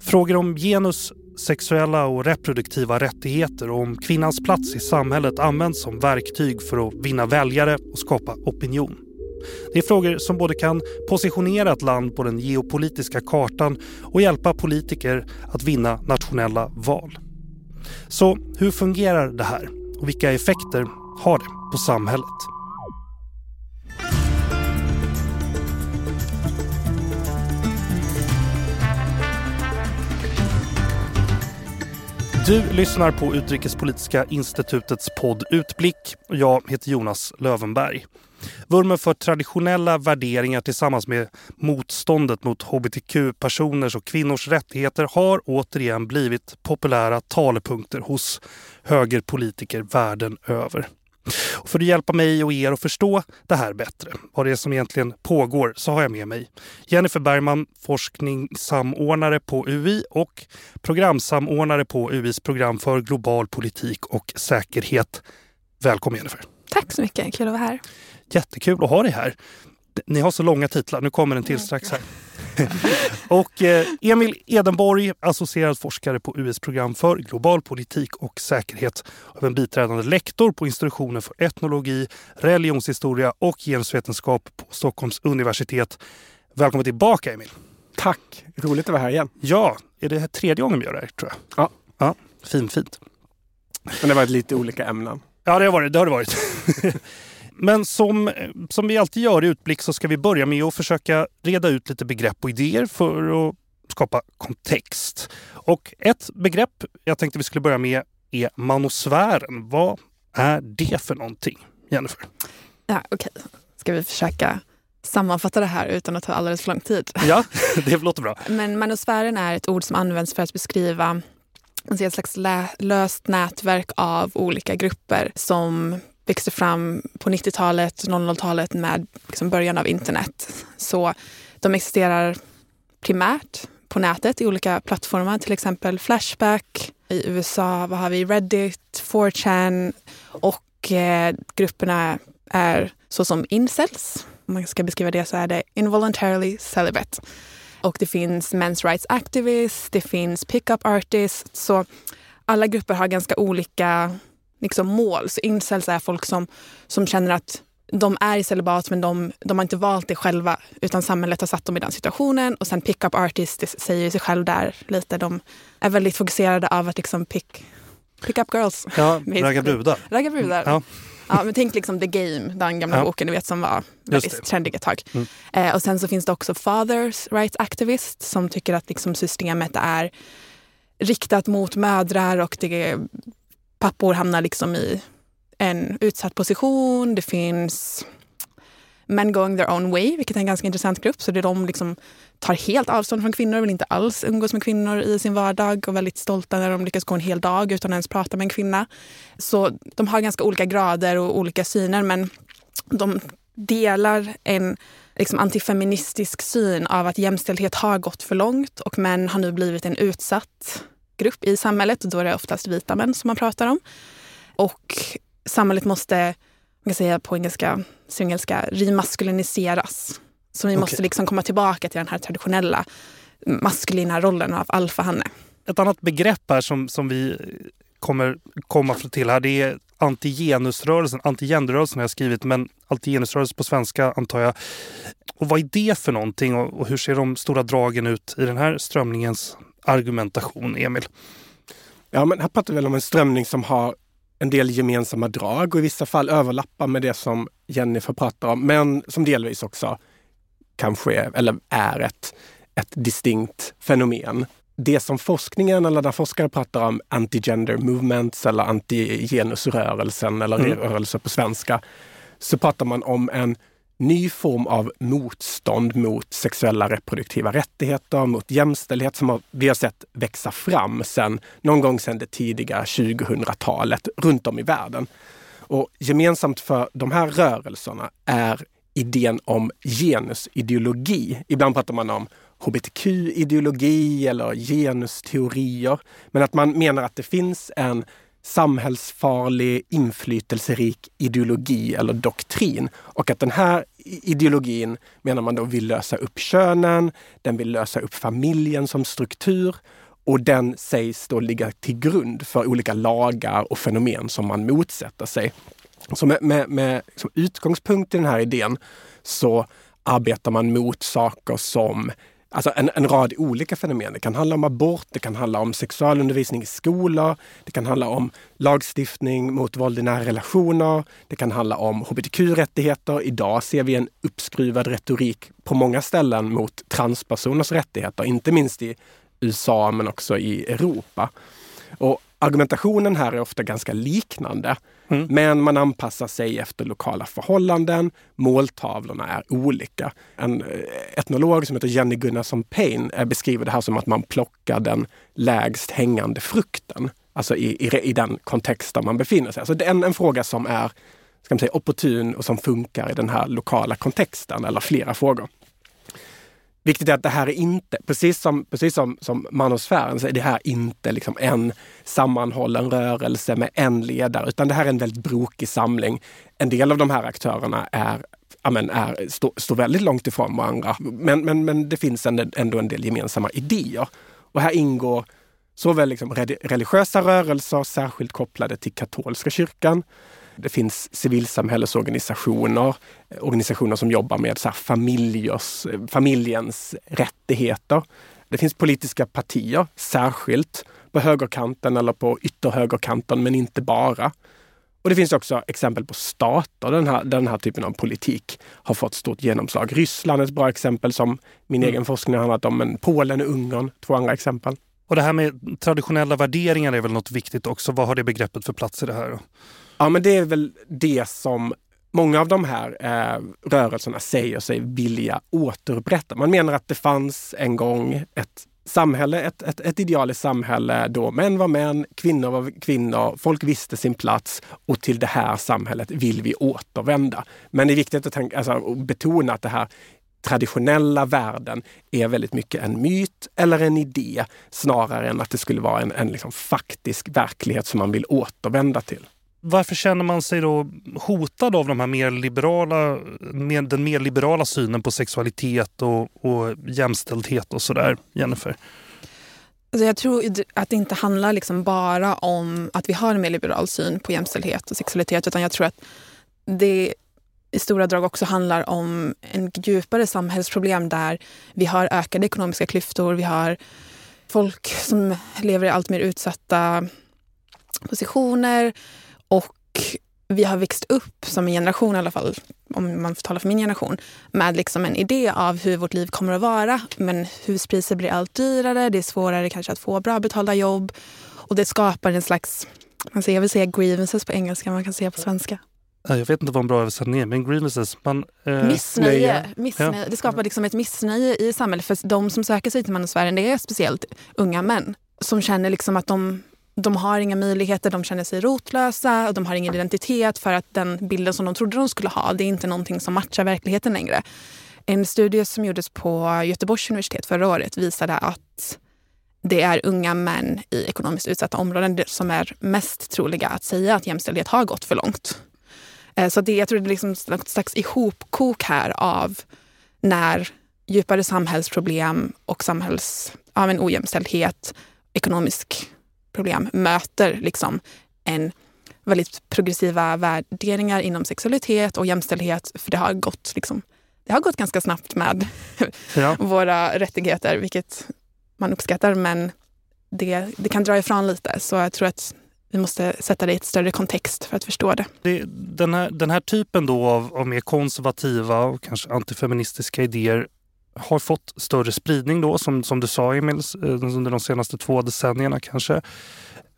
Frågor om genus, sexuella och reproduktiva rättigheter och om kvinnans plats i samhället används som verktyg för att vinna väljare och skapa opinion. Det är frågor som både kan positionera ett land på den geopolitiska kartan och hjälpa politiker att vinna nationella val. Så hur fungerar det här och vilka effekter har det på samhället? Du lyssnar på Utrikespolitiska institutets podd Utblick och jag heter Jonas Lövenberg. Vurmen för traditionella värderingar tillsammans med motståndet mot hbtq-personers och kvinnors rättigheter har återigen blivit populära talepunkter hos högerpolitiker världen över. Och för att hjälpa mig och er att förstå det här bättre, vad det är som egentligen pågår, så har jag med mig Jennifer Bergman, forskningssamordnare på UI och programsamordnare på UIs program för global politik och säkerhet. Välkommen Jennifer! Tack så mycket, kul att vara här. Jättekul att ha dig här. Ni har så långa titlar, nu kommer en till strax här. och eh, Emil Edenborg, associerad forskare på UIs program för global politik och säkerhet. Och en biträdande lektor på institutionen för etnologi, religionshistoria och genusvetenskap på Stockholms universitet. Välkommen tillbaka Emil! Tack! Roligt att vara här igen. Ja, är det här tredje gången vi gör det här tror jag? Ja. ja fin, fint. Men det har varit lite olika ämnen. Ja, det har, varit, det har det varit. Men som, som vi alltid gör i Utblick så ska vi börja med att försöka reda ut lite begrepp och idéer för att skapa kontext. Och ett begrepp jag tänkte vi skulle börja med är manosfären. Vad är det för någonting? Jennifer? Ja, Okej, okay. ska vi försöka sammanfatta det här utan att ta alldeles för lång tid? Ja, det låter bra. Men manosfären är ett ord som används för att beskriva ett slags löst nätverk av olika grupper som växte fram på 90-talet, 00-talet med liksom början av internet. Så de existerar primärt på nätet i olika plattformar, till exempel Flashback. I USA vad har vi Reddit, 4chan och eh, grupperna är så som incels. Om man ska beskriva det så är det involuntarily celibate. Och det finns men's rights activists, det finns pickup artists. Så alla grupper har ganska olika liksom, mål. Så incels är folk som, som känner att de är i celibat men de, de har inte valt det själva utan samhället har satt dem i den situationen. Och sen pick-up artists säger sig själv där lite. De är väldigt fokuserade av att liksom pick, pick up girls. Ja, ragga brudar. Ragga brudar. Ja. Ja, men tänk liksom The Game, den gamla ja. boken du vet som var väldigt trendig ett tag. Mm. Eh, och sen så finns det också Fathers Rights Activists som tycker att liksom systemet är riktat mot mödrar och det pappor hamnar liksom i en utsatt position. Det finns Men going their own way, vilket är en ganska intressant grupp. Så det är de liksom tar helt avstånd från kvinnor, vill inte alls umgås med kvinnor i sin vardag och väldigt stolta när de lyckas gå en hel dag utan att ens prata med en kvinna. Så de har ganska olika grader och olika syner men de delar en liksom antifeministisk syn av att jämställdhet har gått för långt och män har nu blivit en utsatt grupp i samhället. Då är det oftast vita män som man pratar om. Och samhället måste, man kan säga på engelska, engelska remaskuliniseras. Så vi okay. måste liksom komma tillbaka till den här traditionella maskulina rollen av alfahanne. Ett annat begrepp här som, som vi kommer komma till här det är antigenusrörelsen. Antigenderrörelsen har jag skrivit men antigenusrörelsen på svenska antar jag. Och vad är det för någonting och, och hur ser de stora dragen ut i den här strömningens argumentation, Emil? Ja, men här pratar vi väl om en strömning som har en del gemensamma drag och i vissa fall överlappar med det som Jennifer pratar om, men som delvis också kanske är, eller är ett, ett distinkt fenomen. Det som forskningen eller när forskare pratar om anti-gender movements eller anti-genusrörelsen eller mm. rörelser på svenska, så pratar man om en ny form av motstånd mot sexuella reproduktiva rättigheter, mot jämställdhet som vi har sett växa fram sen någon gång sedan det tidiga 2000-talet runt om i världen. Och gemensamt för de här rörelserna är idén om genusideologi. Ibland pratar man om hbtq-ideologi eller genusteorier. Men att man menar att det finns en samhällsfarlig, inflytelserik ideologi eller doktrin. Och att den här ideologin menar man då vill lösa upp könen, den vill lösa upp familjen som struktur och den sägs då ligga till grund för olika lagar och fenomen som man motsätter sig. Så med, med, med som utgångspunkt i den här idén så arbetar man mot saker som Alltså en, en, rad olika fenomen. Det kan handla om abort, det kan handla om sexualundervisning i skolor, det kan handla om lagstiftning mot våld i nära relationer, det kan handla om hbtq-rättigheter. Idag ser vi en uppskruvad retorik på många ställen mot transpersoners rättigheter, inte minst i USA men också i Europa. Och argumentationen här är ofta ganska liknande. Mm. Men man anpassar sig efter lokala förhållanden. Måltavlorna är olika. En eh, etnolog som heter Jenny Gunnarsson Payne beskriver det här som att man plockar den lägst hängande frukten. Alltså i, i, i den kontext där man befinner sig. Alltså det är en, en fråga som är ska man säga, opportun och som funkar i den här lokala kontexten, eller flera frågor. Viktigt är att det här är inte, precis som, precis som, som manosfären, så är det här inte liksom en sammanhållen rörelse med en ledare, utan det här är en väldigt brokig samling. En del av de här aktörerna är Amen, är, står, står väldigt långt ifrån varandra. Men, men, men det finns ändå en del gemensamma idéer. Och här ingår såväl liksom religiösa rörelser, särskilt kopplade till katolska kyrkan, det finns civilsamhällesorganisationer, organisationer som jobbar med så familjers, familjens rättigheter. Det finns politiska partier, särskilt på högerkanten eller på ytterhögerkanten, men inte bara. Och det finns också exempel på stater där den här, den här typen av politik har fått stort genomslag. Ryssland är ett bra exempel som min mm. egen forskning har handlat om, men Polen och Ungern, två andra exempel. Och det här med traditionella värderingar är väl något viktigt också. Vad har det begreppet för plats i det här? Ja, men det är väl det som många av de här eh, rörelserna säger sig vilja återupprätta. Man menar att det fanns en gång ett samhälle, ett, ett, ett idealiskt samhälle då män var män, kvinnor var kvinnor, folk visste sin plats och till det här samhället vill vi återvända. Men det är viktigt att, tänka, alltså, betona att det här traditionella världen är väldigt mycket en myt eller en idé snarare än att det skulle vara en, en liksom faktisk verklighet som man vill återvända till. Varför känner man sig då hotad av de här mer liberala, mer, den mer liberala synen på sexualitet och, och jämställdhet och sådär, Jennifer? Alltså jag tror att det inte handlar liksom bara om att vi har en mer liberal syn på jämställdhet och sexualitet utan jag tror att det i stora drag också handlar om en djupare samhällsproblem där vi har ökade ekonomiska klyftor, vi har folk som lever i allt mer utsatta positioner vi har växt upp som en generation i alla fall, om man får tala för min generation, med liksom en idé av hur vårt liv kommer att vara. Men huspriser blir allt dyrare, det är svårare kanske att få bra betalda jobb och det skapar en slags, alltså jag vill säga grievances på engelska, man kan säga på svenska. Jag vet inte vad en bra översättning är, men grievances. Man, eh, missnöje. missnöje. Ja. Det skapar liksom ett missnöje i samhället. För de som söker sig till manosfären, det är speciellt unga män som känner liksom att de de har inga möjligheter, de känner sig rotlösa och de har ingen identitet för att den bilden som de trodde de skulle ha, det är inte någonting som matchar verkligheten längre. En studie som gjordes på Göteborgs universitet förra året visade att det är unga män i ekonomiskt utsatta områden som är mest troliga att säga att jämställdhet har gått för långt. Eh, så det, jag tror det är liksom något slags ihopkok här av när djupare samhällsproblem och samhälls, ja, ojämställdhet, ekonomisk problem möter liksom en väldigt progressiva värderingar inom sexualitet och jämställdhet. För det har gått, liksom, det har gått ganska snabbt med ja. våra rättigheter, vilket man uppskattar. Men det, det kan dra ifrån lite. Så jag tror att vi måste sätta det i ett större kontext för att förstå det. det den, här, den här typen då av, av mer konservativa och kanske antifeministiska idéer har fått större spridning då, som, som du sa Emil, eh, under de senaste två decennierna kanske.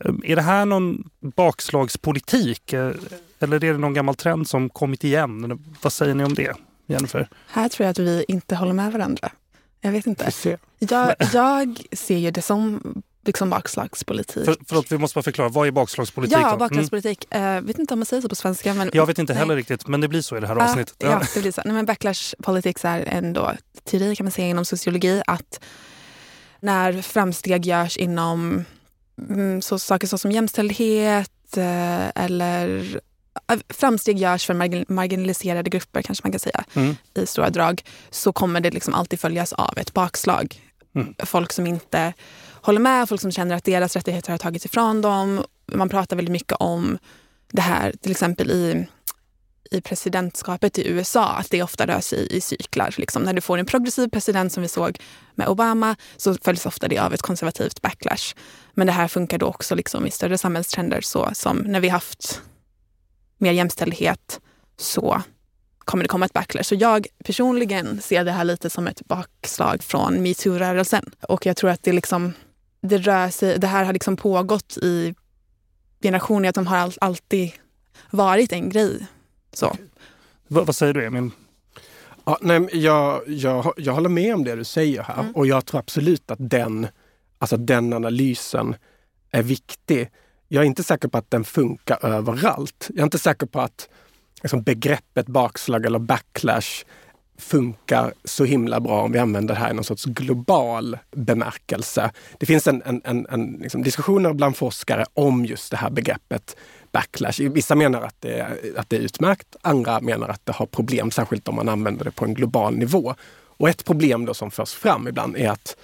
Eh, är det här någon bakslagspolitik eh, eller är det någon gammal trend som kommit igen? Vad säger ni om det, Jennifer? Här tror jag att vi inte håller med varandra. Jag vet inte. Jag, jag ser ju det som liksom bakslagspolitik. För, förlåt, vi måste bara förklara. Vad är bakslagspolitik? Ja, bakslagspolitik. Mm. Uh, vet inte om man säger så på svenska. Men, jag vet inte heller nej. riktigt, men det blir så i det här uh, avsnittet. Ja, det blir så. Nej, men backlash politics är en teori kan man säga inom sociologi att när framsteg görs inom mm, så, saker som jämställdhet, eh, eller framsteg görs för marginaliserade grupper kanske man kan säga mm. i stora drag så kommer det liksom alltid följas av ett bakslag. Mm. Folk som inte håller med, folk som känner att deras rättigheter har tagits ifrån dem. Man pratar väldigt mycket om det här till exempel i, i presidentskapet i USA, att det ofta rör sig i cyklar. Liksom. När du får en progressiv president som vi såg med Obama så följs ofta det av ett konservativt backlash. Men det här funkar då också liksom i större samhällstrender så som när vi haft mer jämställdhet så kommer det komma ett backlash. Så jag personligen ser det här lite som ett bakslag från metoo-rörelsen. Och jag tror att det, liksom, det, rör sig, det här har liksom pågått i generationer, att de har all, alltid varit en grej. Så. Vad, vad säger du Emil? Ja, nej, jag, jag, jag håller med om det du säger här mm. och jag tror absolut att den, alltså den analysen är viktig. Jag är inte säker på att den funkar överallt. Jag är inte säker på att liksom, begreppet bakslag eller backlash funkar så himla bra om vi använder det här i någon sorts global bemärkelse. Det finns en, en, en, en liksom diskussioner bland forskare om just det här begreppet backlash. Vissa menar att det, att det är utmärkt, andra menar att det har problem, särskilt om man använder det på en global nivå. Och ett problem då som förs fram ibland är att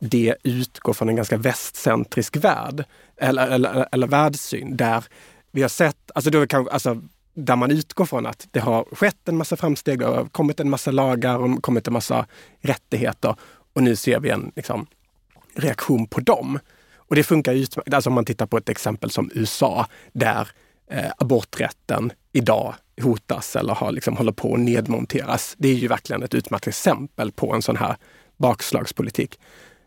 det utgår från en ganska västcentrisk värld eller, eller, eller världssyn där vi har sett, alltså, då kan, alltså där man utgår från att det har skett en massa framsteg, det har kommit en massa lagar och kommit en massa rättigheter och nu ser vi en liksom, reaktion på dem. Och det funkar utmärkt. Alltså om man tittar på ett exempel som USA där eh, aborträtten idag hotas eller har, liksom, håller på att nedmonteras. Det är ju verkligen ett utmärkt exempel på en sån här bakslagspolitik.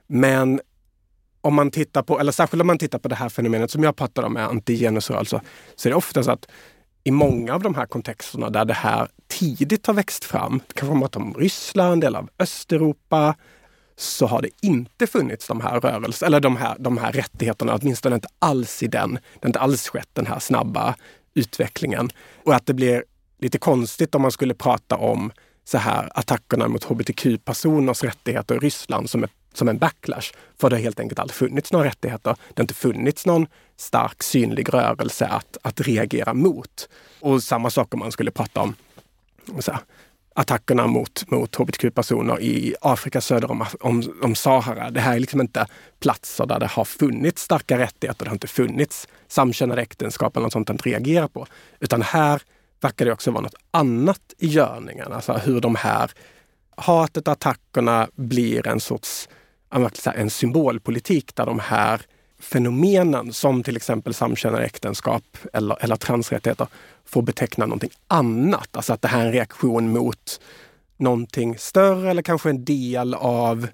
Men om man tittar på, eller särskilt om man tittar på det här fenomenet som jag pratade om med antigenusrörelser, så är det ofta så att i många av de här kontexterna där det här tidigt har växt fram, kanske man att om Ryssland eller av Östeuropa, så har det inte funnits de här rörelserna, eller de här, de här rättigheterna, åtminstone inte alls i den. Det har inte alls skett den här snabba utvecklingen. Och att det blir lite konstigt om man skulle prata om så här attackerna mot hbtq-personers rättigheter i Ryssland som, ett, som en backlash. För det har helt enkelt aldrig funnits några rättigheter. Det har inte funnits någon stark synlig rörelse att, att reagera mot. Och samma sak om man skulle prata om så här, attackerna mot, mot hbtq-personer i Afrika söder om, om, om, Sahara. Det här är liksom inte platser där det har funnits starka rättigheter. Det har inte funnits samkönade äktenskap eller något sånt att reagera på. Utan här verkar det också vara något annat i görningen. Alltså hur de här hatet och attackerna blir en sorts en symbolpolitik där de här fenomenen som till exempel samkönade äktenskap eller, eller transrättigheter får beteckna någonting annat. Alltså att det här är en reaktion mot någonting större eller kanske en del av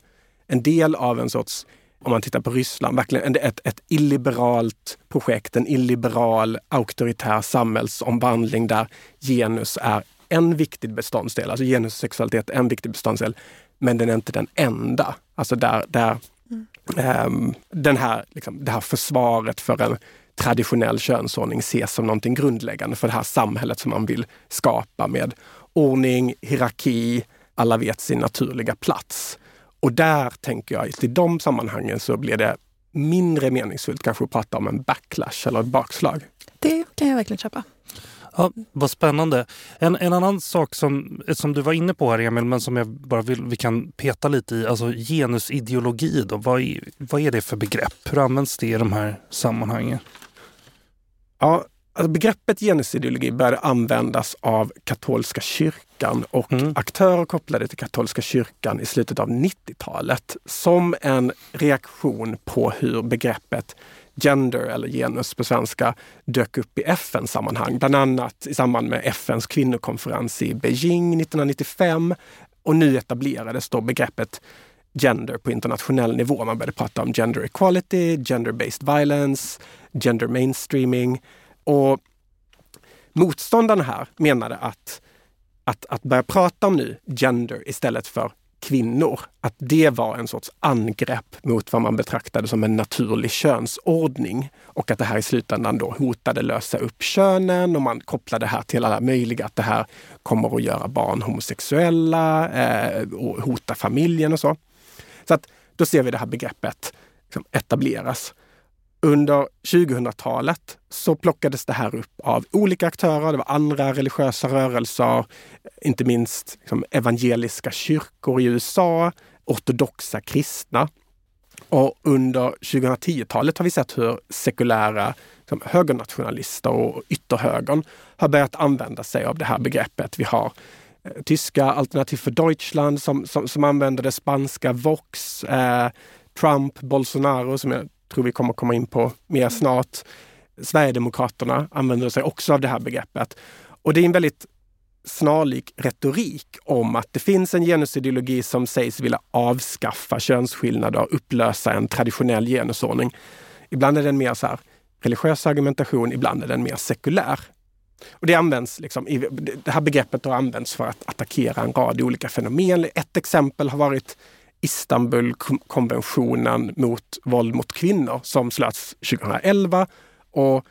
en del av en sorts, om man tittar på Ryssland, verkligen ett, ett illiberalt projekt, en illiberal auktoritär samhällsomvandling där genus är en viktig beståndsdel, alltså genussexualitet är en viktig beståndsdel, men den är inte den enda. Alltså där, där um, den här, liksom, det här försvaret för en traditionell könsordning ses som någonting grundläggande för det här samhället som man vill skapa med ordning, hierarki, alla vet sin naturliga plats. Och där tänker jag i de sammanhangen så blir det mindre meningsfullt kanske att prata om en backlash eller ett bakslag. Det kan jag verkligen köpa. Ja, vad spännande. En, en annan sak som, som du var inne på här Emil, men som jag bara vill, vi kan peta lite i, alltså genusideologi då. Vad är, vad är det för begrepp? Hur används det i de här sammanhangen? Ja, alltså begreppet genusideologi började användas av katolska kyrkan och mm. aktörer kopplade till katolska kyrkan i slutet av 90-talet som en reaktion på hur begreppet gender eller genus på svenska dök upp i FN-sammanhang, bland annat i samband med FNs kvinnokonferens i Beijing 1995. Och nu etablerades då begreppet gender på internationell nivå. Man började prata om gender equality, gender-based violence, gender mainstreaming. Och motståndarna här menade att, att, att börja prata om nu gender istället för kvinnor, att det var en sorts angrepp mot vad man betraktade som en naturlig könsordning och att det här i slutändan då hotade lösa upp könen och man kopplade det här till alla möjliga, att det här kommer att göra barn homosexuella eh, och hota familjen och så. Så att då ser vi det här begreppet liksom etableras. Under 2000-talet så plockades det här upp av olika aktörer. Det var andra religiösa rörelser, inte minst liksom evangeliska kyrkor i USA, ortodoxa kristna. Och under 2010-talet har vi sett hur sekulära liksom, högernationalister och ytterhögern har börjat använda sig av det här begreppet. Vi har eh, tyska Alternativ för Deutschland som, som, som använder det, spanska Vox, eh, Trump, Bolsonaro som jag tror vi kommer komma in på mer snart. Sverigedemokraterna använder sig också av det här begreppet. Och det är en väldigt snarlik retorik om att det finns en genusideologi som sägs vilja avskaffa könsskillnader, upplösa en traditionell genusordning. Ibland är den mer så här religiös argumentation, ibland är den mer sekulär. Och det, används liksom, det här begreppet har använts för att attackera en rad olika fenomen. Ett exempel har varit Istanbulkonventionen mot våld mot kvinnor som slöts 2011. Och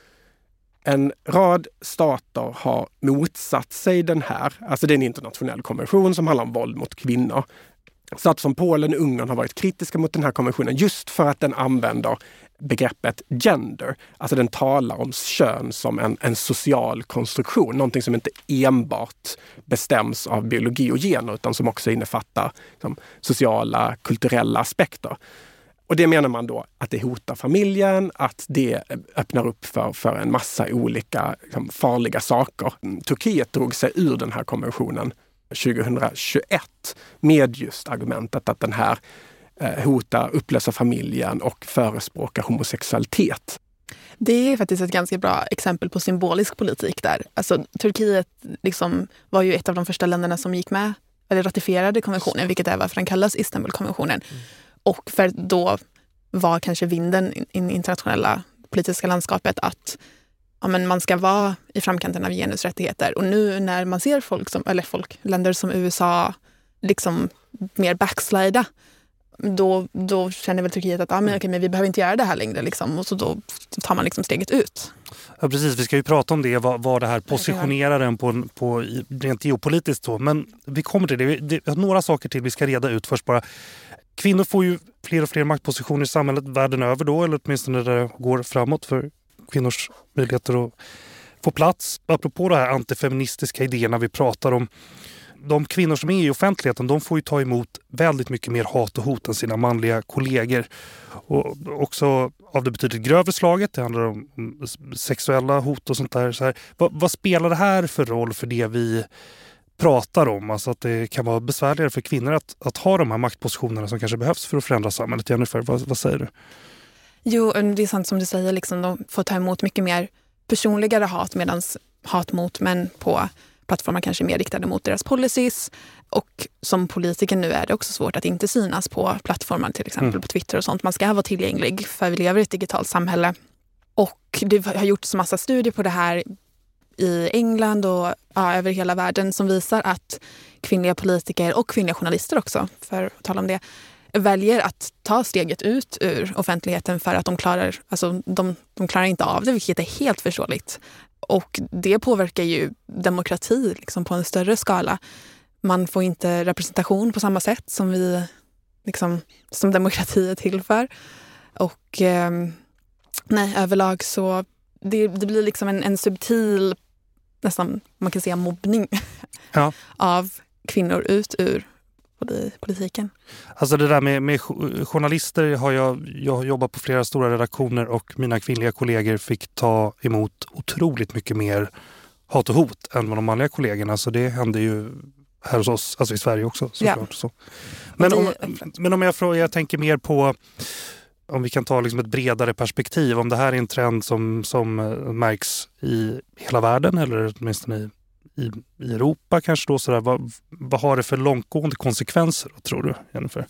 en rad stater har motsatt sig den här. Alltså det är en internationell konvention som handlar om våld mot kvinnor. Stater som Polen och Ungern har varit kritiska mot den här konventionen just för att den använder begreppet gender. Alltså den talar om kön som en, en social konstruktion, någonting som inte enbart bestäms av biologi och gener utan som också innefattar liksom, sociala, kulturella aspekter. Och det menar man då att det hotar familjen, att det öppnar upp för, för en massa olika liksom, farliga saker. Turkiet drog sig ur den här konventionen 2021 med just argumentet att den här Eh, hotar upplösa familjen och förespråkar homosexualitet. Det är faktiskt ett ganska bra exempel på symbolisk politik där. Alltså, Turkiet liksom var ju ett av de första länderna som gick med eller ratificerade konventionen, vilket är varför den kallas Istanbulkonventionen. Mm. Och för då var kanske vinden i det internationella politiska landskapet att ja, men man ska vara i framkanten av genusrättigheter. Och nu när man ser folk som, eller folk, länder som USA liksom mer backslida, då, då känner väl Turkiet att ah, men, okay, men vi behöver inte göra det här längre. Liksom. Och så då tar man liksom steget ut. Ja, precis, vi ska ju prata om det, vad, vad det här positionerar en på, på rent geopolitiskt. Då. Men vi kommer till det. det är några saker till vi ska reda ut först bara. Kvinnor får ju fler och fler maktpositioner i samhället världen över då, eller åtminstone där det går framåt för kvinnors möjligheter att få plats. Apropå de här antifeministiska idéerna vi pratar om. De kvinnor som är i offentligheten de får ju ta emot väldigt mycket mer hat och hot än sina manliga kollegor. Och också av det betydligt grövre slaget. Det handlar om sexuella hot och sånt där. Så här, vad, vad spelar det här för roll för det vi pratar om. Alltså att det kan vara besvärligare för kvinnor att, att ha de här maktpositionerna som kanske behövs för att förändra samhället. Jennifer, vad, vad säger du? Jo, det är sant som du säger. Liksom, de får ta emot mycket mer personligare hat medan hat mot män på plattformar kanske är mer riktade mot deras policies. Och som politiker nu är det också svårt att inte synas på plattformar, till exempel mm. på Twitter och sånt. Man ska vara tillgänglig för vi lever i ett digitalt samhälle. Och det har gjorts massa studier på det här i England och ja, över hela världen som visar att kvinnliga politiker och kvinnliga journalister också, för att tala om det, väljer att ta steget ut ur offentligheten för att de klarar, alltså, de, de klarar inte av det, vilket är helt förståeligt. Och det påverkar ju demokrati liksom, på en större skala. Man får inte representation på samma sätt som vi liksom, som demokrati är till för. Och eh, nej, överlag så det, det blir liksom en, en subtil, nästan man kan säga mobbning ja. av kvinnor ut ur politiken. Alltså det där med, med journalister har jag, jag jobbat på flera stora redaktioner och mina kvinnliga kollegor fick ta emot otroligt mycket mer hat och hot än vad de manliga kollegorna. Så det hände ju här hos oss, alltså i Sverige också såklart. Ja. Så. Men, om, men om jag, frågar, jag tänker mer på om vi kan ta liksom ett bredare perspektiv, om det här är en trend som, som eh, märks i hela världen eller åtminstone i, i, i Europa kanske då, sådär, vad, vad har det för långtgående konsekvenser tror du Jennifer?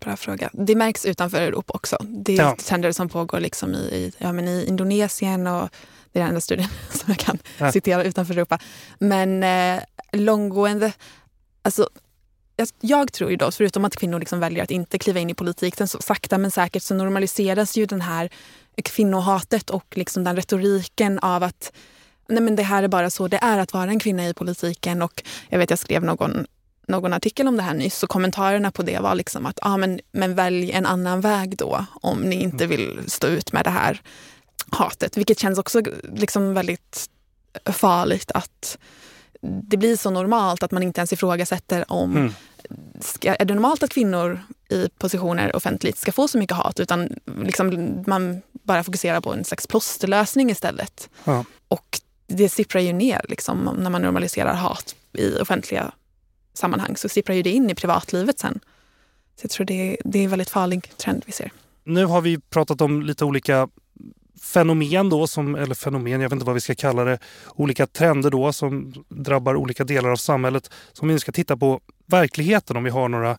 Bra fråga. Det märks utanför Europa också. Det är ja. trender som pågår liksom i, ja, men i Indonesien och det är den enda studien som jag kan ja. citera utanför Europa. Men eh, långgående, alltså jag tror ju då, förutom att kvinnor liksom väljer att inte kliva in i politiken, så sakta men säkert så normaliseras ju den här kvinnohatet och liksom den retoriken av att nej men det här är bara så det är att vara en kvinna i politiken. Och jag vet, jag skrev någon någon artikel om det här nyss och kommentarerna på det var liksom att ah, men, men välj en annan väg då om ni inte vill stå ut med det här hatet. Vilket känns också liksom väldigt farligt att det blir så normalt att man inte ens ifrågasätter om mm. ska, är det normalt att kvinnor i positioner offentligt ska få så mycket hat utan liksom man bara fokuserar på en slags plåsterlösning istället. Ja. Och det sipprar ju ner liksom, när man normaliserar hat i offentliga sammanhang så sipprar ju det in i privatlivet sen. Så jag tror det, det är en väldigt farlig trend vi ser. Nu har vi pratat om lite olika fenomen då, som, eller fenomen, jag vet inte vad vi ska kalla det, olika trender då som drabbar olika delar av samhället. Som vi ska titta på verkligheten om vi har några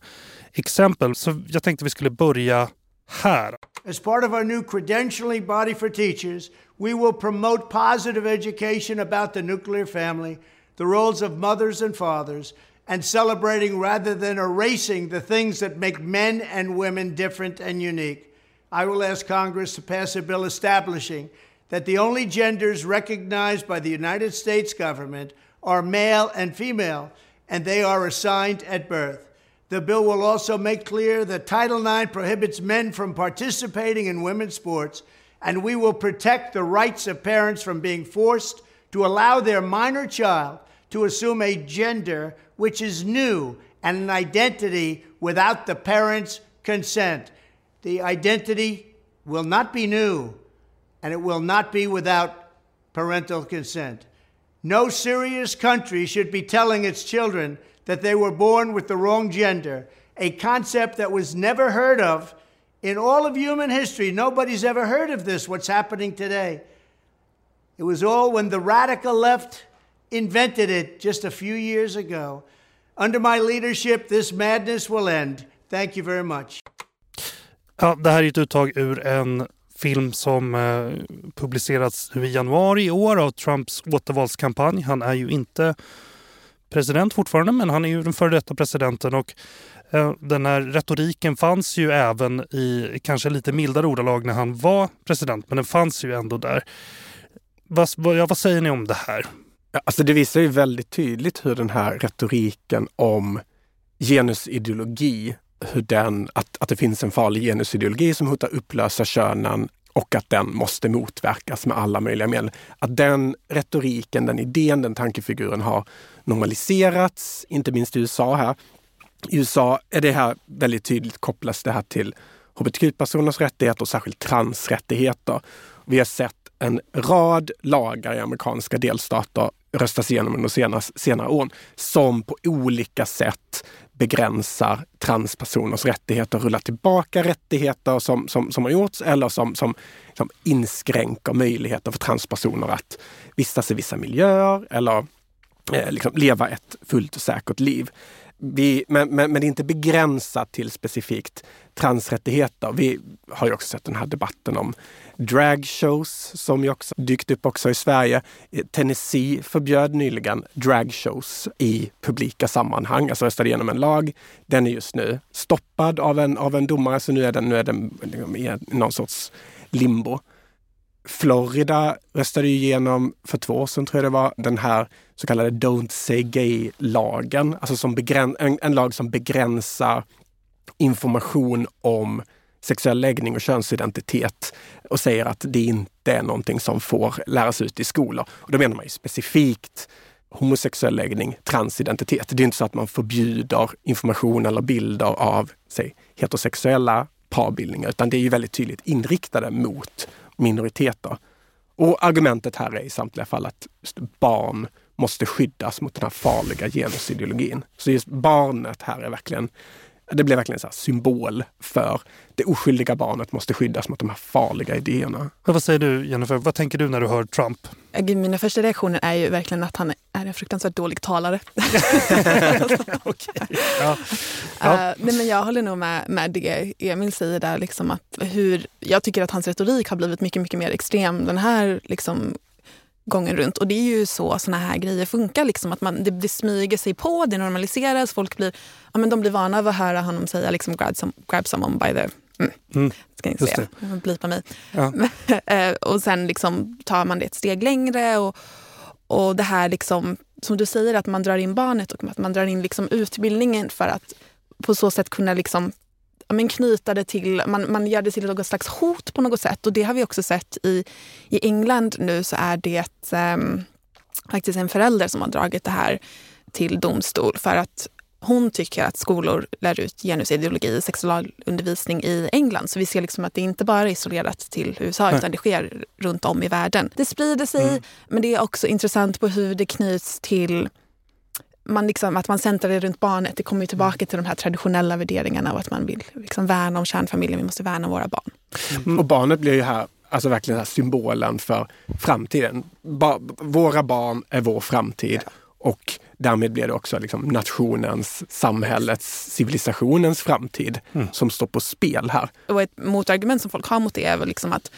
exempel. Så jag tänkte vi skulle börja här. As part of our new credentialing body for teachers, we will promote positive education about the nuclear family, the roles of mothers and fathers, and celebrating rather than erasing the things that make men and women different and unique. I will ask Congress to pass a bill establishing that the only genders recognized by the United States government are male and female, and they are assigned at birth. The bill will also make clear that Title IX prohibits men from participating in women's sports, and we will protect the rights of parents from being forced to allow their minor child to assume a gender which is new and an identity without the parent's consent. The identity will not be new and it will not be without parental consent. No serious country should be telling its children that they were born with the wrong gender, a concept that was never heard of in all of human history. Nobody's ever heard of this, what's happening today. It was all when the radical left invented it just a few years ago. Under my leadership, this madness will end. Thank you very much. Ja, det här är ett uttag ur en film som eh, publicerats i januari i år av Trumps återvalskampanj. Han är ju inte president fortfarande, men han är ju den före detta presidenten. Och Eh, den här retoriken fanns ju även i kanske lite mildare ordalag när han var president, men den fanns ju ändå där. Vad, vad, vad säger ni om det här? Alltså det visar ju väldigt tydligt hur den här retoriken om genusideologi, hur den, att, att det finns en farlig genusideologi som hotar upplösa könen och att den måste motverkas med alla möjliga medel. Att den retoriken, den idén, den tankefiguren har normaliserats, inte minst i USA här. I USA är det här väldigt tydligt kopplas det här till hbtq-personers rättigheter och särskilt transrättigheter. Vi har sett en rad lagar i amerikanska delstater röstas igenom under senare, senare år som på olika sätt begränsar transpersoners rättigheter, rullar tillbaka rättigheter som, som, som har gjorts eller som, som, som inskränker möjligheter för transpersoner att vistas i vissa miljöer eller eh, liksom leva ett fullt och säkert liv. Vi, men, men, men det är inte begränsat till specifikt transrättigheter. Vi har ju också sett den här debatten om dragshows som ju också dykt upp också i Sverige. Eh, Tennessee förbjöd nyligen dragshows i publika sammanhang, alltså röstade igenom en lag. Den är just nu stoppad av en, av en domare, så nu är den, nu är den liksom i någon sorts limbo. Florida röstade igenom för två år sedan, tror jag det var, den här så kallade Don't say gay-lagen. Alltså som begräns, en, en lag som begränsar information om sexuell läggning och könsidentitet och säger att det inte är någonting som får läras ut i skolor. Och då menar man ju specifikt homosexuell läggning, transidentitet. Det är inte så att man förbjuder information eller bilder av säg, heterosexuella parbildningar, utan det är ju väldigt tydligt inriktade mot minoriteter. Och argumentet här är i samtliga fall att barn måste skyddas mot den här farliga genusideologin. Så just barnet här är verkligen det blev verkligen en symbol för det oskyldiga barnet måste skyddas mot de här farliga idéerna. Men vad säger du Jennifer? Vad tänker du när du hör Trump? Mina första reaktioner är ju verkligen att han är en fruktansvärt dålig talare. okay. ja. Ja. Uh, nej, men jag håller nog med, med det Emil säger där. Liksom att hur, jag tycker att hans retorik har blivit mycket, mycket mer extrem den här liksom, gången runt. Och det är ju så såna här grejer funkar. Liksom, att man, det, det smyger sig på, det normaliseras. Folk blir, ja, men de blir vana av att höra honom säga liksom, grab, some, grab someone by the... Mm. Mm. Ska inte säga, blipa mig. Ja. Eh, och sen liksom tar man det ett steg längre. Och, och det här liksom som du säger, att man drar in barnet och att man drar in liksom utbildningen för att på så sätt kunna liksom men knyta det till, man, man gör det till något slags hot på något sätt. Och det har vi också sett i, i England nu så är det um, faktiskt en förälder som har dragit det här till domstol för att hon tycker att skolor lär ut genusideologi och sexualundervisning i England. Så vi ser liksom att det inte bara är isolerat till USA utan det sker runt om i världen. Det sprider sig, mm. men det är också intressant på hur det knyts till man liksom, att man centrar det runt barnet. Det kommer ju tillbaka till de här traditionella värderingarna och att man vill liksom värna om kärnfamiljen. Vi måste värna om våra barn. Mm. Och barnet blir ju här alltså verkligen här symbolen för framtiden. Ba våra barn är vår framtid. Ja. Och därmed blir det också liksom nationens, samhällets, civilisationens framtid mm. som står på spel här. Och ett motargument som folk har mot det är väl liksom att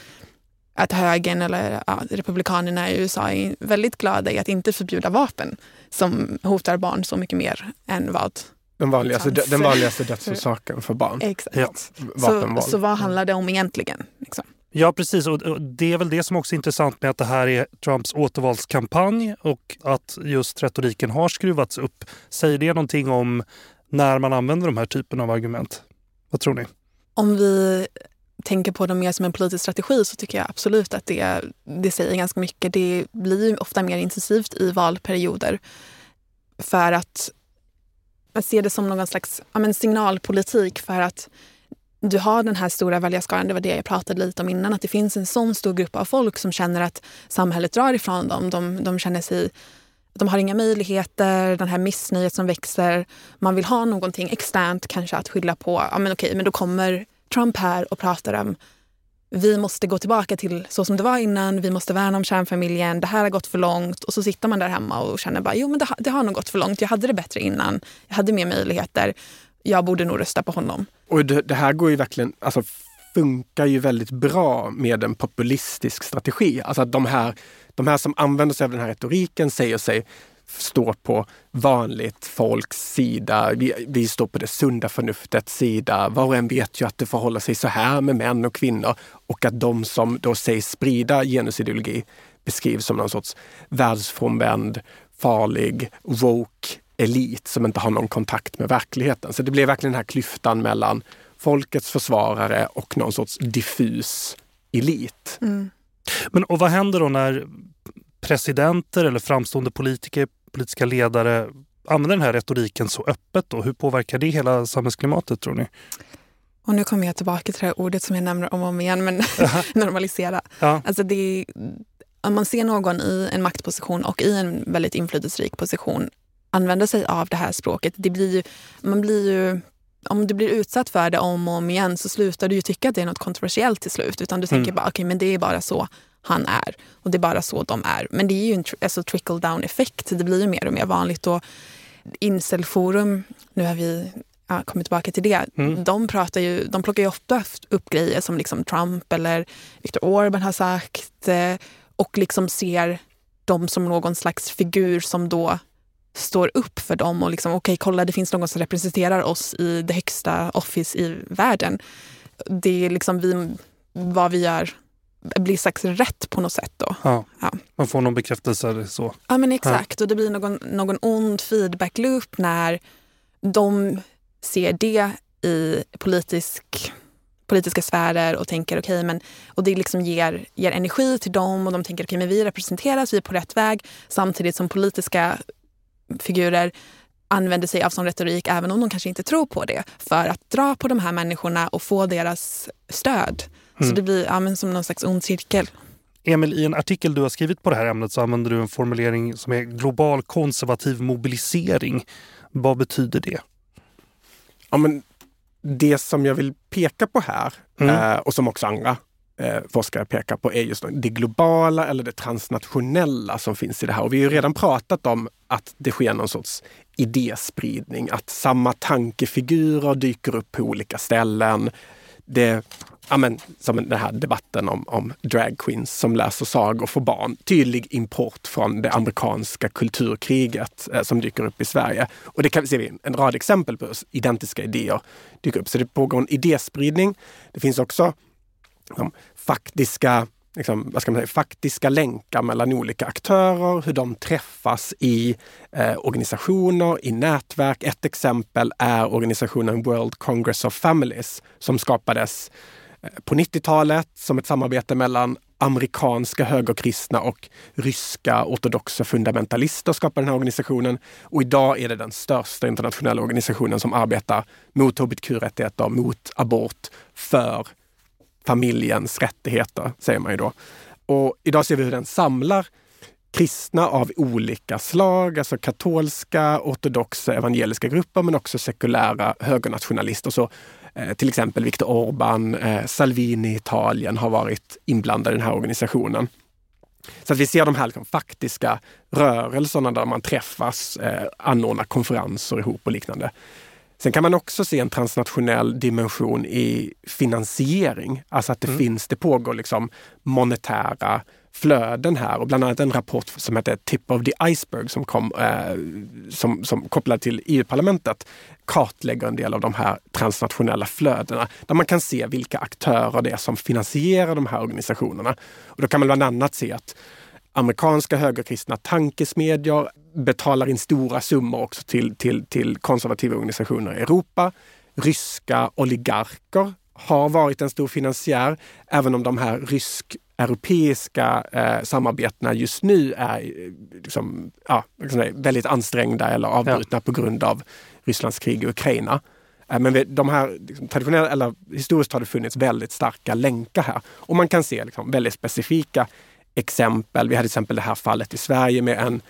att högern eller ja, republikanerna i USA är väldigt glada i att inte förbjuda vapen som hotar barn så mycket mer än vad den vanligaste, den vanligaste dödsorsaken för barn. Exakt. Ja. Så, så vad handlar det om egentligen? Liksom? Ja, precis. Och det är väl det som också är intressant med att det här är Trumps återvalskampanj och att just retoriken har skruvats upp. Säger det någonting om när man använder de här typen av argument? Vad tror ni? Om vi tänker på dem mer som en politisk strategi så tycker jag absolut att det, det säger ganska mycket. Det blir ofta mer intensivt i valperioder för att man ser det som någon slags ja, men signalpolitik för att du har den här stora väljarskaran, det var det jag pratade lite om innan, att det finns en sån stor grupp av folk som känner att samhället drar ifrån dem. De, de känner sig de har inga möjligheter, den här missnöjet som växer. Man vill ha någonting externt kanske att skylla på. Ja, men okej, men då kommer Trump här och pratar om vi måste gå tillbaka till så som det var innan, vi måste värna om kärnfamiljen, det här har gått för långt. Och så sitter man där hemma och känner bara, jo men det, det har nog gått för långt, jag hade det bättre innan, jag hade mer möjligheter, jag borde nog rösta på honom. Och det, det här går ju verkligen, alltså funkar ju väldigt bra med en populistisk strategi. Alltså att de här, de här som använder sig av den här retoriken säger sig står på vanligt folks sida. Vi, vi, står på det sunda förnuftets sida. Var och en vet ju att det förhåller sig så här med män och kvinnor och att de som då sägs sprida genusideologi beskrivs som någon sorts världsfrånvänd, farlig, woke elit som inte har någon kontakt med verkligheten. Så det blir verkligen den här klyftan mellan folkets försvarare och någon sorts diffus elit. Mm. Men och vad händer då när presidenter eller framstående politiker politiska ledare använder den här retoriken så öppet? Då? Hur påverkar det hela samhällsklimatet tror ni? Och nu kommer jag tillbaka till det här ordet som jag nämner om och om igen, men normalisera. Ja. Alltså det, om man ser någon i en maktposition och i en väldigt inflytelserik position använda sig av det här språket, det blir ju, man blir ju om du blir utsatt för det om och om igen så slutar du ju tycka att det är något kontroversiellt till slut. Utan du tänker mm. bara, okej okay, men det är bara så han är. Och det är bara så de är. Men det är ju en alltså, trickle down effekt. Det blir ju mer och mer vanligt. Och Incelforum, nu har vi ja, kommit tillbaka till det. Mm. De, pratar ju, de plockar ju ofta upp grejer som liksom Trump eller Viktor Orban har sagt eh, och liksom ser dem som någon slags figur som då står upp för dem och liksom, okej, okay, kolla, det finns någon som representerar oss i det högsta office i världen. Det är liksom vi, vad vi gör blir slags rätt på något sätt. Då. Ja, ja. Man får någon bekräftelse eller så. Ja men exakt ja. och det blir någon, någon ond feedback loop när de ser det i politisk, politiska sfärer och tänker okej okay, men och det liksom ger, ger energi till dem och de tänker okej okay, men vi representeras, vi är på rätt väg samtidigt som politiska figurer använder sig av sån retorik även om de kanske inte tror på det för att dra på de här människorna och få deras stöd. Mm. Så det blir ja, men som någon slags ond cirkel. Emil, i en artikel du har skrivit på det här ämnet så använder du en formulering som är global konservativ mobilisering. Vad betyder det? Ja, men det som jag vill peka på här mm. eh, och som också andra eh, forskare pekar på är just det globala eller det transnationella som finns i det här. Och vi har ju redan pratat om att det sker någon sorts idéspridning, att samma tankefigurer dyker upp på olika ställen. Det ja, men, som den här debatten om, om dragqueens som läser sagor för barn. Tydlig import från det amerikanska kulturkriget eh, som dyker upp i Sverige. Och det kan vi se en rad exempel på identiska idéer dyker upp. Så det pågår en idéspridning. Det finns också de faktiska liksom, vad ska man säga, faktiska länkar mellan olika aktörer, hur de träffas i eh, organisationer, i nätverk. Ett exempel är organisationen World Congress of Families som skapades Eh, på 90-talet som ett samarbete mellan amerikanska högerkristna och ryska ortodoxa fundamentalister skapade den här organisationen. Och idag är det den största internationella organisationen som arbetar mot hbtq-rättigheter, mot abort, för familjens rättigheter, säger man ju då. Och idag ser vi hur den samlar kristna av olika slag, alltså katolska, ortodoxa, evangeliska grupper, men också sekulära högernationalister. Så, till exempel Viktor Orbán, eh, Salvini i Italien har varit inblandade i den här organisationen. Så att vi ser de här liksom, faktiska rörelserna där man träffas, eh, anordnar konferenser ihop och liknande. Sen kan man också se en transnationell dimension i finansiering. Alltså att det mm. finns, det pågår liksom monetära flöden här och bland annat en rapport som heter Tip of the Iceberg som kom eh, som, som kopplad till EU-parlamentet kartlägger en del av de här transnationella flödena där man kan se vilka aktörer det är som finansierar de här organisationerna. Och då kan man bland annat se att amerikanska högerkristna tankesmedjor betalar in stora summor också till, till, till konservativa organisationer i Europa. Ryska oligarker har varit en stor finansiär, även om de här rysk-europeiska eh, samarbetena just nu är eh, liksom, ja, väldigt ansträngda eller avbrutna ja. på grund av Rysslands krig i Ukraina. Eh, men de här liksom, traditionella, eller historiskt har det funnits väldigt starka länkar här. Och man kan se liksom, väldigt specifika exempel. Vi hade till exempel det här fallet i Sverige med en,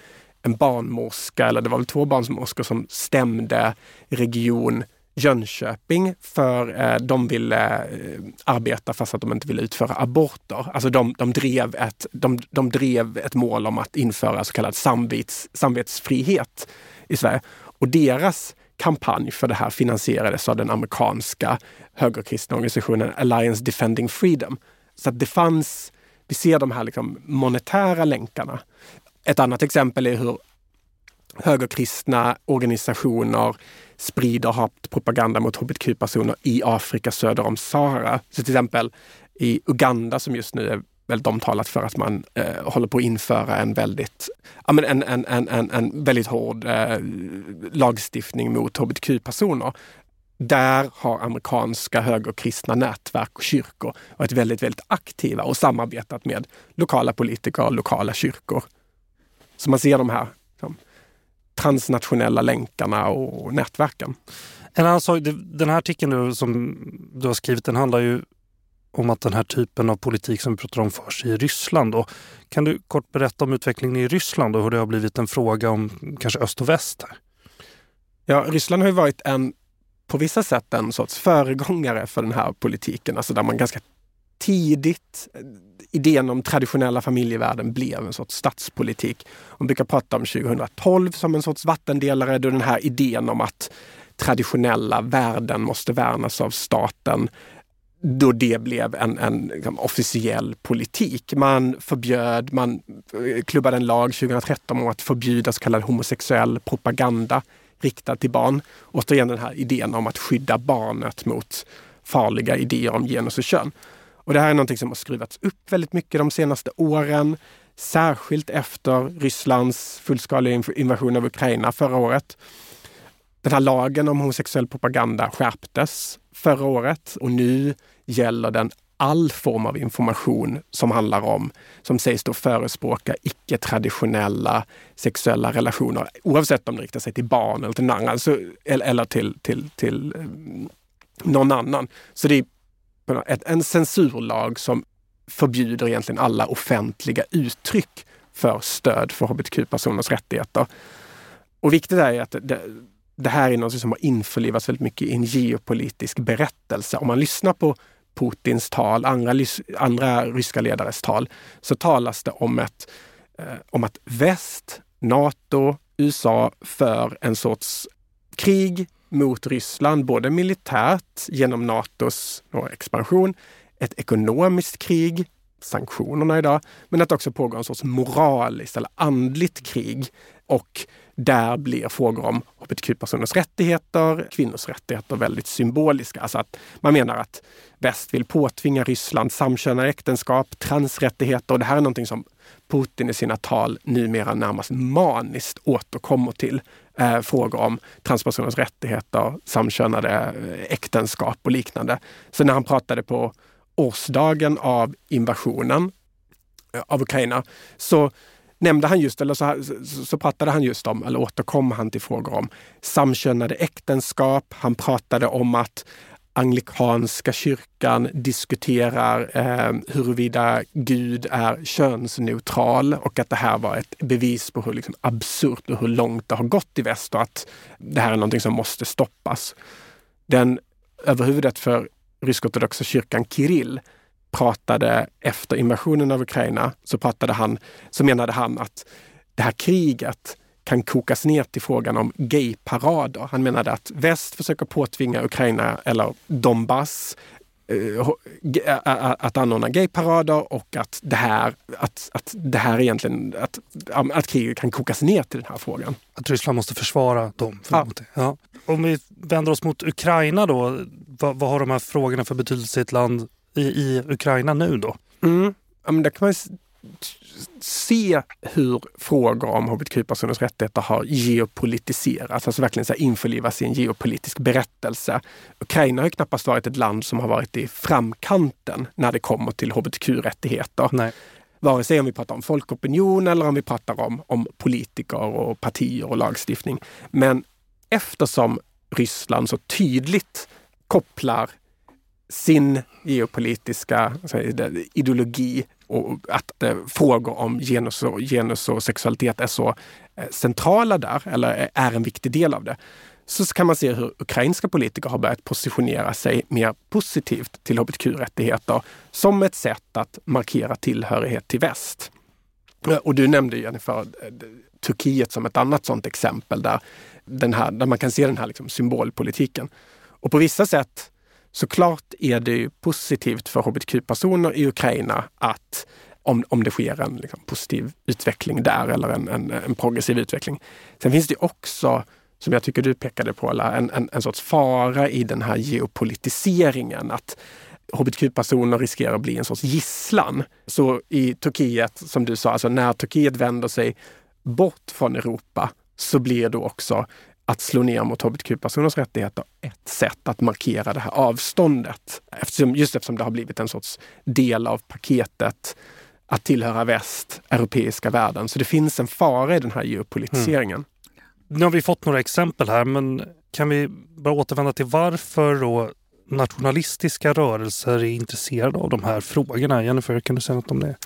en barnmorska, eller det var väl två barnmorskor som stämde Region Jönköping för eh, de ville eh, arbeta fast att de inte ville utföra aborter. Alltså de, de, drev, ett, de, de drev ett mål om att införa så kallad samvets, samvetsfrihet i Sverige. Och deras kampanj för det här finansierades av den amerikanska högerkristna organisationen Alliance Defending Freedom. Så att det fanns vi ser de här liksom monetära länkarna. Ett annat exempel är hur högerkristna organisationer sprider hatpropaganda mot hbtq-personer i Afrika söder om Sahara. Så till exempel i Uganda som just nu är väldigt omtalat för att man eh, håller på att införa en väldigt, ja, men en, en, en, en, en väldigt hård eh, lagstiftning mot hbtq-personer. Där har amerikanska högerkristna nätverk och kyrkor varit väldigt, väldigt aktiva och samarbetat med lokala politiker och lokala kyrkor. Så man ser de här transnationella länkarna och nätverken. En annan sak, den här artikeln som du har skrivit den handlar ju om att den här typen av politik som vi pratar om förs i Ryssland. Och kan du kort berätta om utvecklingen i Ryssland och hur det har blivit en fråga om kanske öst och väst? Här? Ja, Ryssland har ju varit en på vissa sätt en sorts föregångare för den här politiken. Alltså där man ganska tidigt, idén om traditionella familjevärden blev en sorts statspolitik. Man brukar prata om 2012 som en sorts vattendelare då den här idén om att traditionella värden måste värnas av staten då det blev en, en liksom, officiell politik. Man förbjöd, man eh, klubbade en lag 2013 om att förbjuda så kallad homosexuell propaganda riktad till barn. Återigen den här idén om att skydda barnet mot farliga idéer om genus och kön. Och det här är någonting som har skruvats upp väldigt mycket de senaste åren. Särskilt efter Rysslands fullskaliga invasion av Ukraina förra året. Den här lagen om homosexuell propaganda skärptes förra året och nu gäller den all form av information som handlar om, som sägs då förespråka icke-traditionella sexuella relationer, oavsett om det riktar sig till barn eller till någon alltså, eller till, till, till eh, någon annan. Så det är en censurlag som förbjuder egentligen alla offentliga uttryck för stöd för hbtq-personers rättigheter. Och viktigt är att det, det här är något som har införlivats väldigt mycket i en geopolitisk berättelse. Om man lyssnar på Putins tal, andra, andra ryska ledares tal, så talas det om, ett, eh, om att väst, Nato, USA för en sorts krig mot Ryssland, både militärt genom Natos expansion, ett ekonomiskt krig, sanktionerna idag, men att det också pågår en sorts moraliskt eller andligt krig och där blir frågor om hbtq-personers rättigheter, kvinnors rättigheter väldigt symboliska. Alltså att man menar att väst vill påtvinga Ryssland samkönade äktenskap, transrättigheter och det här är någonting som Putin i sina tal numera närmast maniskt återkommer till. Eh, frågor om transpersoners rättigheter, samkönade eh, äktenskap och liknande. Så när han pratade på årsdagen av invasionen eh, av Ukraina så nämnde han just, eller så, så pratade han just om, eller återkom han till frågor om samkönade äktenskap. Han pratade om att anglikanska kyrkan diskuterar eh, huruvida Gud är könsneutral och att det här var ett bevis på hur liksom, absurt och hur långt det har gått i väst och att det här är någonting som måste stoppas. Den överhuvudet för rysk-ortodoxa kyrkan Kirill pratade efter invasionen av Ukraina så pratade han, så menade han att det här kriget kan kokas ner till frågan om gayparader. Han menade att väst försöker påtvinga Ukraina eller Donbass eh, att anordna gayparader och att det här, att, att det här egentligen, att, att kriget kan kokas ner till den här frågan. Att Ryssland måste försvara dem? För ja. ja. Om vi vänder oss mot Ukraina då, vad, vad, har de här frågorna för betydelse i ett land i, i Ukraina nu då? Mm. Ja, men det kan man se hur frågor om hbtq-personers rättigheter har geopolitiserats, alltså verkligen så införlivas i en geopolitisk berättelse. Ukraina har knappast varit ett land som har varit i framkanten när det kommer till hbtq-rättigheter. Nej. Vare sig om vi pratar om folkopinion eller om vi pratar om, om politiker och partier och lagstiftning. Men eftersom Ryssland så tydligt kopplar sin geopolitiska ideologi och att eh, frågor om genus och, genus och sexualitet är så eh, centrala där, eller är en viktig del av det, så kan man se hur ukrainska politiker har börjat positionera sig mer positivt till hbtq-rättigheter som ett sätt att markera tillhörighet till väst. Eh, och du nämnde Jennifer eh, Turkiet som ett annat sådant exempel där, den här, där man kan se den här liksom symbolpolitiken. Och på vissa sätt Såklart är det positivt för hbtq-personer i Ukraina att om, om det sker en liksom, positiv utveckling där eller en, en, en, progressiv utveckling. Sen finns det också, som jag tycker du pekade på, en, en, en sorts fara i den här geopolitiseringen. Att hbtq-personer riskerar att bli en sorts gisslan. Så i Turkiet, som du sa, alltså när Turkiet vänder sig bort från Europa så blir då också att slå ner mot hbtq-personers rättigheter ett sätt att markera det här avståndet. Eftersom, just eftersom det har blivit en sorts del av paketet att tillhöra väst, europeiska världen. Så det finns en fara i den här geopolitiseringen. Mm. Nu har vi fått några exempel här, men kan vi bara återvända till varför då nationalistiska rörelser är intresserade av de här frågorna? Jennifer, kan du säga något om det?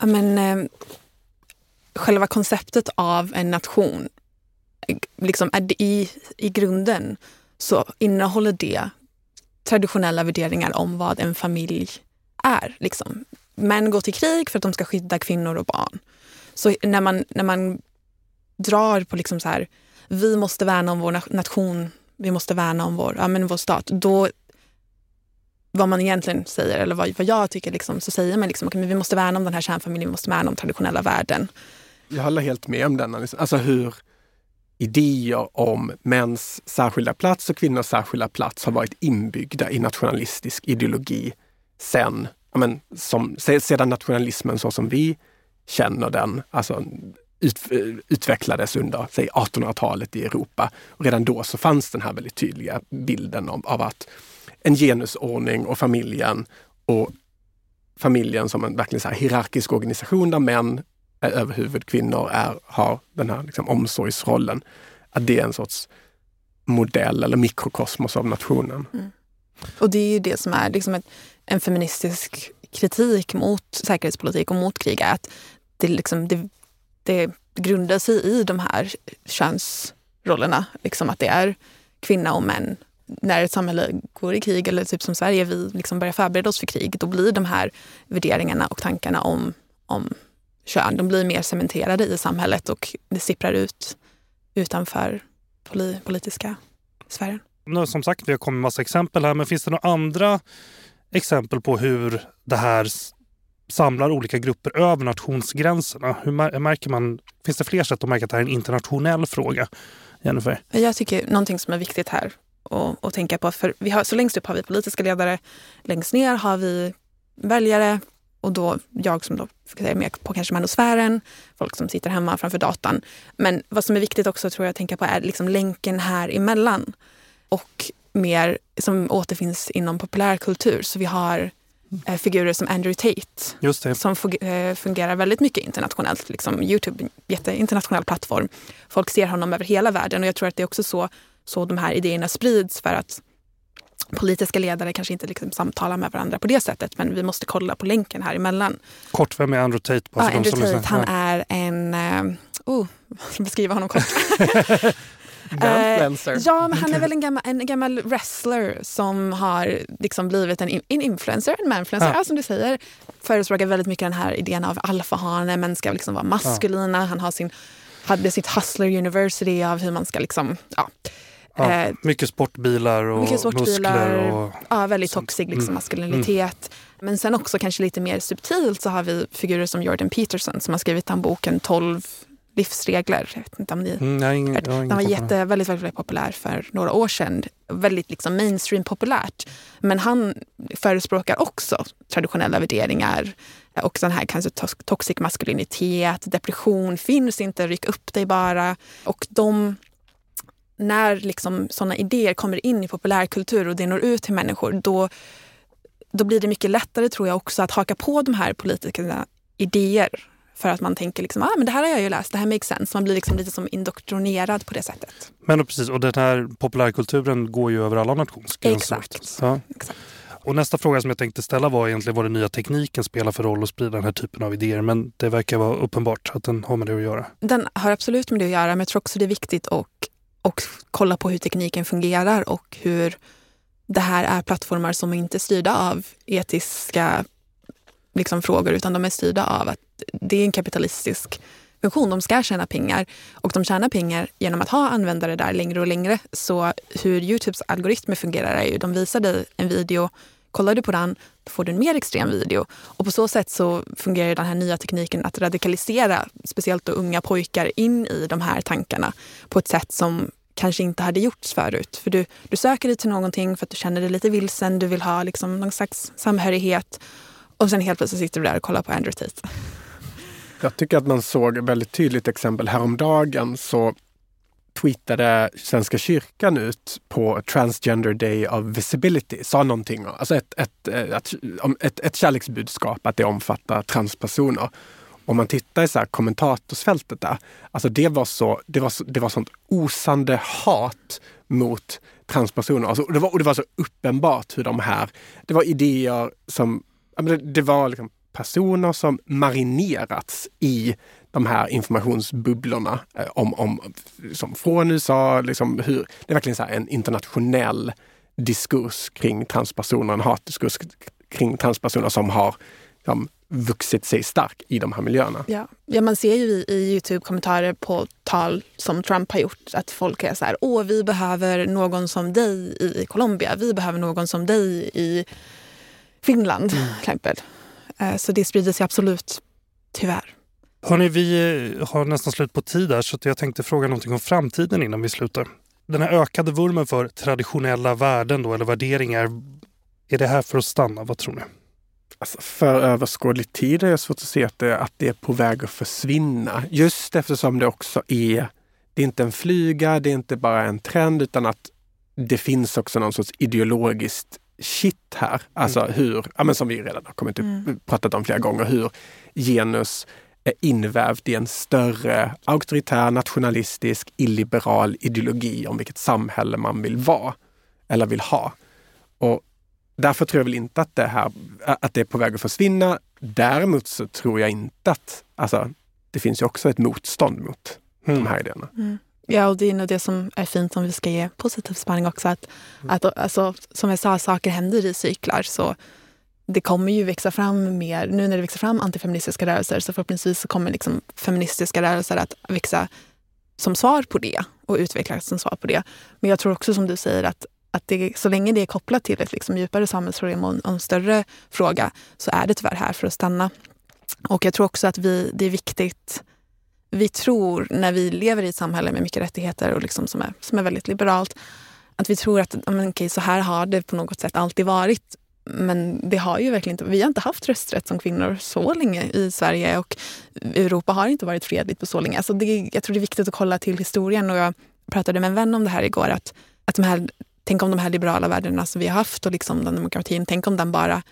Ja, men, eh, själva konceptet av en nation liksom, är det i, i grunden så innehåller det traditionella värderingar om vad en familj är. Liksom. Män går till krig för att de ska skydda kvinnor och barn. Så när man, när man drar på liksom så här, vi måste värna om vår nation, vi måste värna om vår, ja, men vår stat, då vad man egentligen säger, eller vad, vad jag tycker, liksom, så säger man liksom, okay, men vi måste värna om den här kärnfamiljen, vi måste värna om traditionella värden. Jag håller helt med om den. Liksom. Alltså hur, idéer om mäns särskilda plats och kvinnors särskilda plats har varit inbyggda i nationalistisk ideologi sen, men, som, sedan nationalismen så som vi känner den, alltså ut, utvecklades under 1800-talet i Europa. Och redan då så fanns den här väldigt tydliga bilden av, av att en genusordning och familjen och familjen som en verkligen så hierarkisk organisation där män överhuvud kvinnor är, har den här liksom omsorgsrollen. Att det är en sorts modell eller mikrokosmos av nationen. Mm. Och det är ju det som är liksom ett, en feministisk kritik mot säkerhetspolitik och mot krig. Är att det, liksom, det, det grundar sig i de här könsrollerna. Liksom att det är kvinna och män. När ett samhälle går i krig, eller typ som Sverige, vi liksom börjar förbereda oss för krig, då blir de här värderingarna och tankarna om, om kön. De blir mer cementerade i samhället och det sipprar ut utanför poli politiska sfären. Nu, som sagt, vi har kommit massa exempel här, men finns det några andra exempel på hur det här samlar olika grupper över nationsgränserna. Hur märker man, finns det fler sätt att märka att det här är en internationell fråga? Jennifer? Jag tycker någonting som är viktigt här att, att tänka på, för vi har, så längst upp har vi politiska ledare, längst ner har vi väljare och då jag som då är mer på kanske manosfären, folk som sitter hemma framför datan. Men vad som är viktigt också tror jag att tänka på är liksom länken här emellan och mer som återfinns inom populärkultur. Så vi har eh, figurer som Andrew Tate som eh, fungerar väldigt mycket internationellt. Liksom Youtube, en jätteinternationell plattform. Folk ser honom över hela världen och jag tror att det är också så, så de här idéerna sprids för att politiska ledare kanske inte liksom samtalar med varandra på det sättet men vi måste kolla på länken här emellan. Kort, vem är Andrew Tate? Ja, Andrew Tate, han är en... Uh, oh, jag ska beskriva honom kort. Influencer. Uh, ja, men han är väl en gammal, en gammal wrestler som har liksom blivit en, en influencer, en manfluencer, ja. som du säger. Förespråkar väldigt mycket den här idén av alfahane, män ska liksom vara maskulina. Ja. Han har sin, hade sitt Hustler University av hur man ska liksom, ja. Ja, eh, mycket sportbilar och mycket sportbilar, muskler. Och, ja, väldigt toxic liksom, mm, maskulinitet. Mm. Men sen också kanske lite mer subtilt så har vi figurer som Jordan Peterson som har skrivit den boken 12 livsregler. Jag vet inte om ni mm, nej, ingen, Den var jätte, väldigt, väldigt, väldigt populär för några år sedan. Väldigt liksom mainstream populärt. Men han förespråkar också traditionella värderingar och sån här kanske toxic maskulinitet, depression finns inte, ryck upp dig bara. Och de när liksom sådana idéer kommer in i populärkultur och det når ut till människor, då, då blir det mycket lättare tror jag också att haka på de här politikerna idéer. För att man tänker liksom, ah, men det här har jag ju läst, det här makes sense. Man blir liksom lite som indoktrinerad på det sättet. Men precis, och den här populärkulturen går ju över alla nationsgränser. Exakt. Ja. Exakt. Och nästa fråga som jag tänkte ställa var egentligen vad den nya tekniken spelar för roll att sprida den här typen av idéer. Men det verkar vara uppenbart att den har med det att göra. Den har absolut med det att göra, men jag tror också det är viktigt att och kolla på hur tekniken fungerar och hur det här är plattformar som inte är styrda av etiska liksom, frågor utan de är styrda av att det är en kapitalistisk funktion. De ska tjäna pengar och de tjänar pengar genom att ha användare där längre och längre. Så hur Youtubes algoritmer fungerar är ju de visar dig en video, kollar du på den då får du en mer extrem video. Och på så sätt så fungerar den här nya tekniken att radikalisera speciellt då unga pojkar in i de här tankarna på ett sätt som kanske inte hade gjorts förut. För du, du söker dig till någonting för att du känner dig lite vilsen, du vill ha liksom någon slags samhörighet. Och sen helt plötsligt sitter du där och kollar på Andrew Tate. Jag tycker att man såg ett väldigt tydligt exempel häromdagen så tweetade Svenska kyrkan ut på Transgender Day of Visibility, sa någonting, alltså ett, ett, ett, ett, ett kärleksbudskap att det omfattar transpersoner om man tittar i så här kommentatorsfältet där, alltså det var, så, det var, så, det var sånt osande hat mot transpersoner. Alltså, det var, och det var så uppenbart hur de här, det var idéer som, det, det var liksom personer som marinerats i de här informationsbubblorna eh, om, om, som från USA. Liksom hur, det är verkligen så en internationell diskurs kring transpersoner, en hatdiskurs kring transpersoner som har liksom, vuxit sig stark i de här miljöerna. Ja, ja man ser ju i, i Youtube-kommentarer på tal som Trump har gjort att folk är så här, åh vi behöver någon som dig i Colombia, vi behöver någon som dig i Finland mm. exempel. Eh, så det sprider sig absolut, tyvärr. Hörrni, vi eh, har nästan slut på tid här så jag tänkte fråga någonting om framtiden innan vi slutar. Den här ökade vurmen för traditionella värden då, eller värderingar, är det här för att stanna? Vad tror ni? Alltså för överskådlig tid är jag svårt att se att det, att det är på väg att försvinna. Just eftersom det också är, det är inte en flyga, det är inte bara en trend utan att det finns också någon sorts ideologiskt shit här. Alltså mm. hur, ja, men som vi redan har kommit upp, mm. pratat om flera gånger, hur genus är invävd i en större auktoritär, nationalistisk, illiberal ideologi om vilket samhälle man vill vara eller vill ha. Och Därför tror jag väl inte att det, här, att det är på väg att försvinna. Däremot så tror jag inte att, alltså, det finns ju också ett motstånd mot mm. de här idéerna. Mm. Ja, och det är nog det som är fint om vi ska ge positiv spaning också. Att, mm. att, alltså, som jag sa, saker händer i cyklar. Så det kommer ju växa fram mer, nu när det växer fram antifeministiska rörelser så förhoppningsvis så kommer liksom feministiska rörelser att växa som svar på det och utvecklas som svar på det. Men jag tror också som du säger att att det, så länge det är kopplat till ett liksom djupare samhällsproblem och en, och en större fråga så är det tyvärr här för att stanna. Och jag tror också att vi, det är viktigt vi tror när vi lever i ett samhälle med mycket rättigheter och liksom som, är, som är väldigt liberalt, att vi tror att okay, så här har det på något sätt alltid varit. Men det har ju verkligen inte, vi har inte haft rösträtt som kvinnor så länge i Sverige och Europa har inte varit fredligt på så länge. Alltså det, jag tror det är viktigt att kolla till historien och jag pratade med en vän om det här igår. Att, att de här, tänk om de här liberala värdena som vi har haft och liksom den demokratin, tänk om den bara,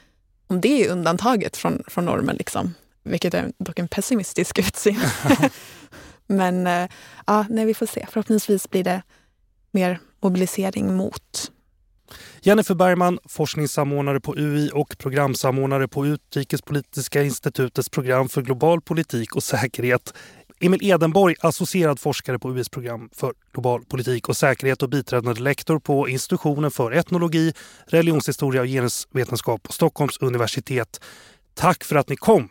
om det är undantaget från, från normen. Liksom vilket är dock en pessimistisk utsyn. Men eh, ja, nej, vi får se. Förhoppningsvis blir det mer mobilisering mot. Jennifer Bergman, forskningssamordnare på UI och programsamordnare på Utrikespolitiska institutets program för global politik och säkerhet. Emil Edenborg, associerad forskare på UIs program för global politik och säkerhet och biträdande lektor på institutionen för etnologi, religionshistoria och genusvetenskap på Stockholms universitet. Tack för att ni kom!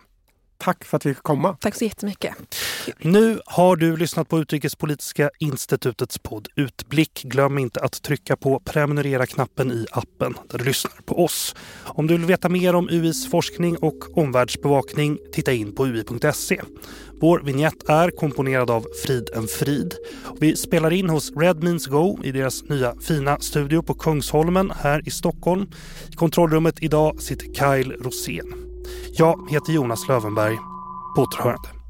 Tack för att vi fick komma. Tack så jättemycket. Nu har du lyssnat på Utrikespolitiska institutets podd Utblick. Glöm inte att trycka på prenumerera-knappen i appen där du lyssnar på oss. Om du vill veta mer om UIs forskning och omvärldsbevakning, titta in på ui.se. Vår vignett är komponerad av Frid en Frid. Vi spelar in hos Red Means Go i deras nya fina studio på Kungsholmen här i Stockholm. I kontrollrummet idag sitter Kyle Rosén. Jag heter Jonas Lövenberg. På återhörande.